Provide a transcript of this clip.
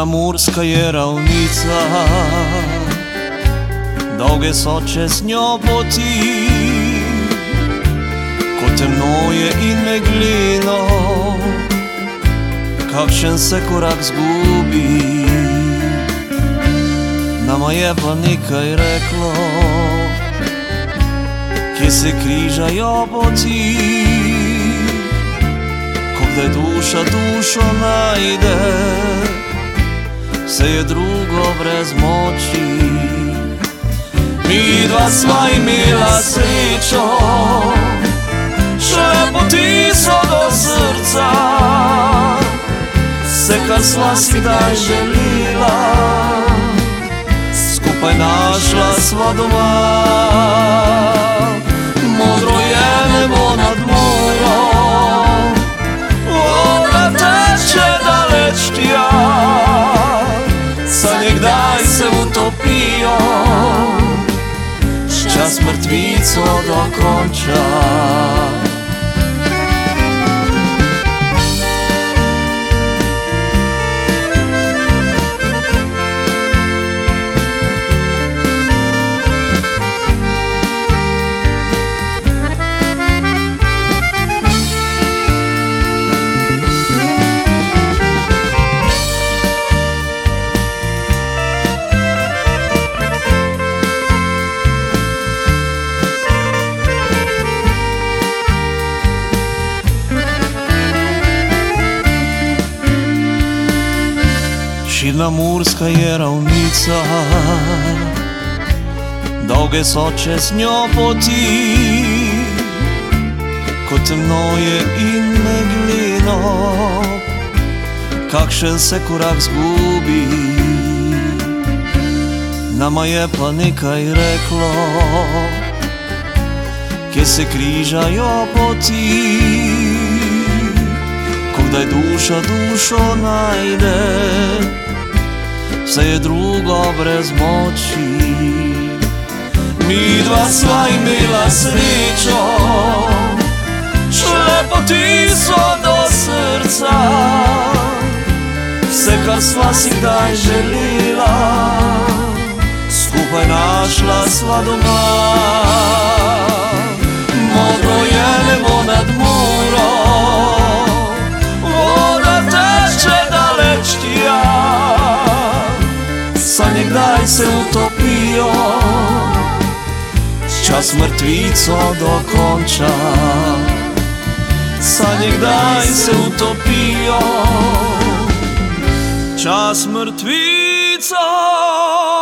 Širna murska je ravnica, dolge so čez njo poti, kot temno je in meglino, kakšen se korak zgubi. Nama je pa nekaj reklo, kje se križajo poti, ko kdaj duša dušo najde se je drugo brez moči. Mi dva sva imela srečo, še poti so do srca, vse kar sva si kdaj želila, skupaj našla sva doma. Čas mrtvico dokonča. Širna murska je ravnica, dolge so čez njo poti, kot temno je in meglino, kakšen se korak zgubi. Nama je pa nekaj reklo, kje se križajo poti kdaj duša dušo najde, vse je drugo brez moči. Mi dva sva imela srečo, šle poti so do srca, vse kar sva si kdaj želila, skupaj našla sva doma. Utopijo, čas mrtvico dokonča. Sanje kdaj se utopijo, čas mrtvico dokonča.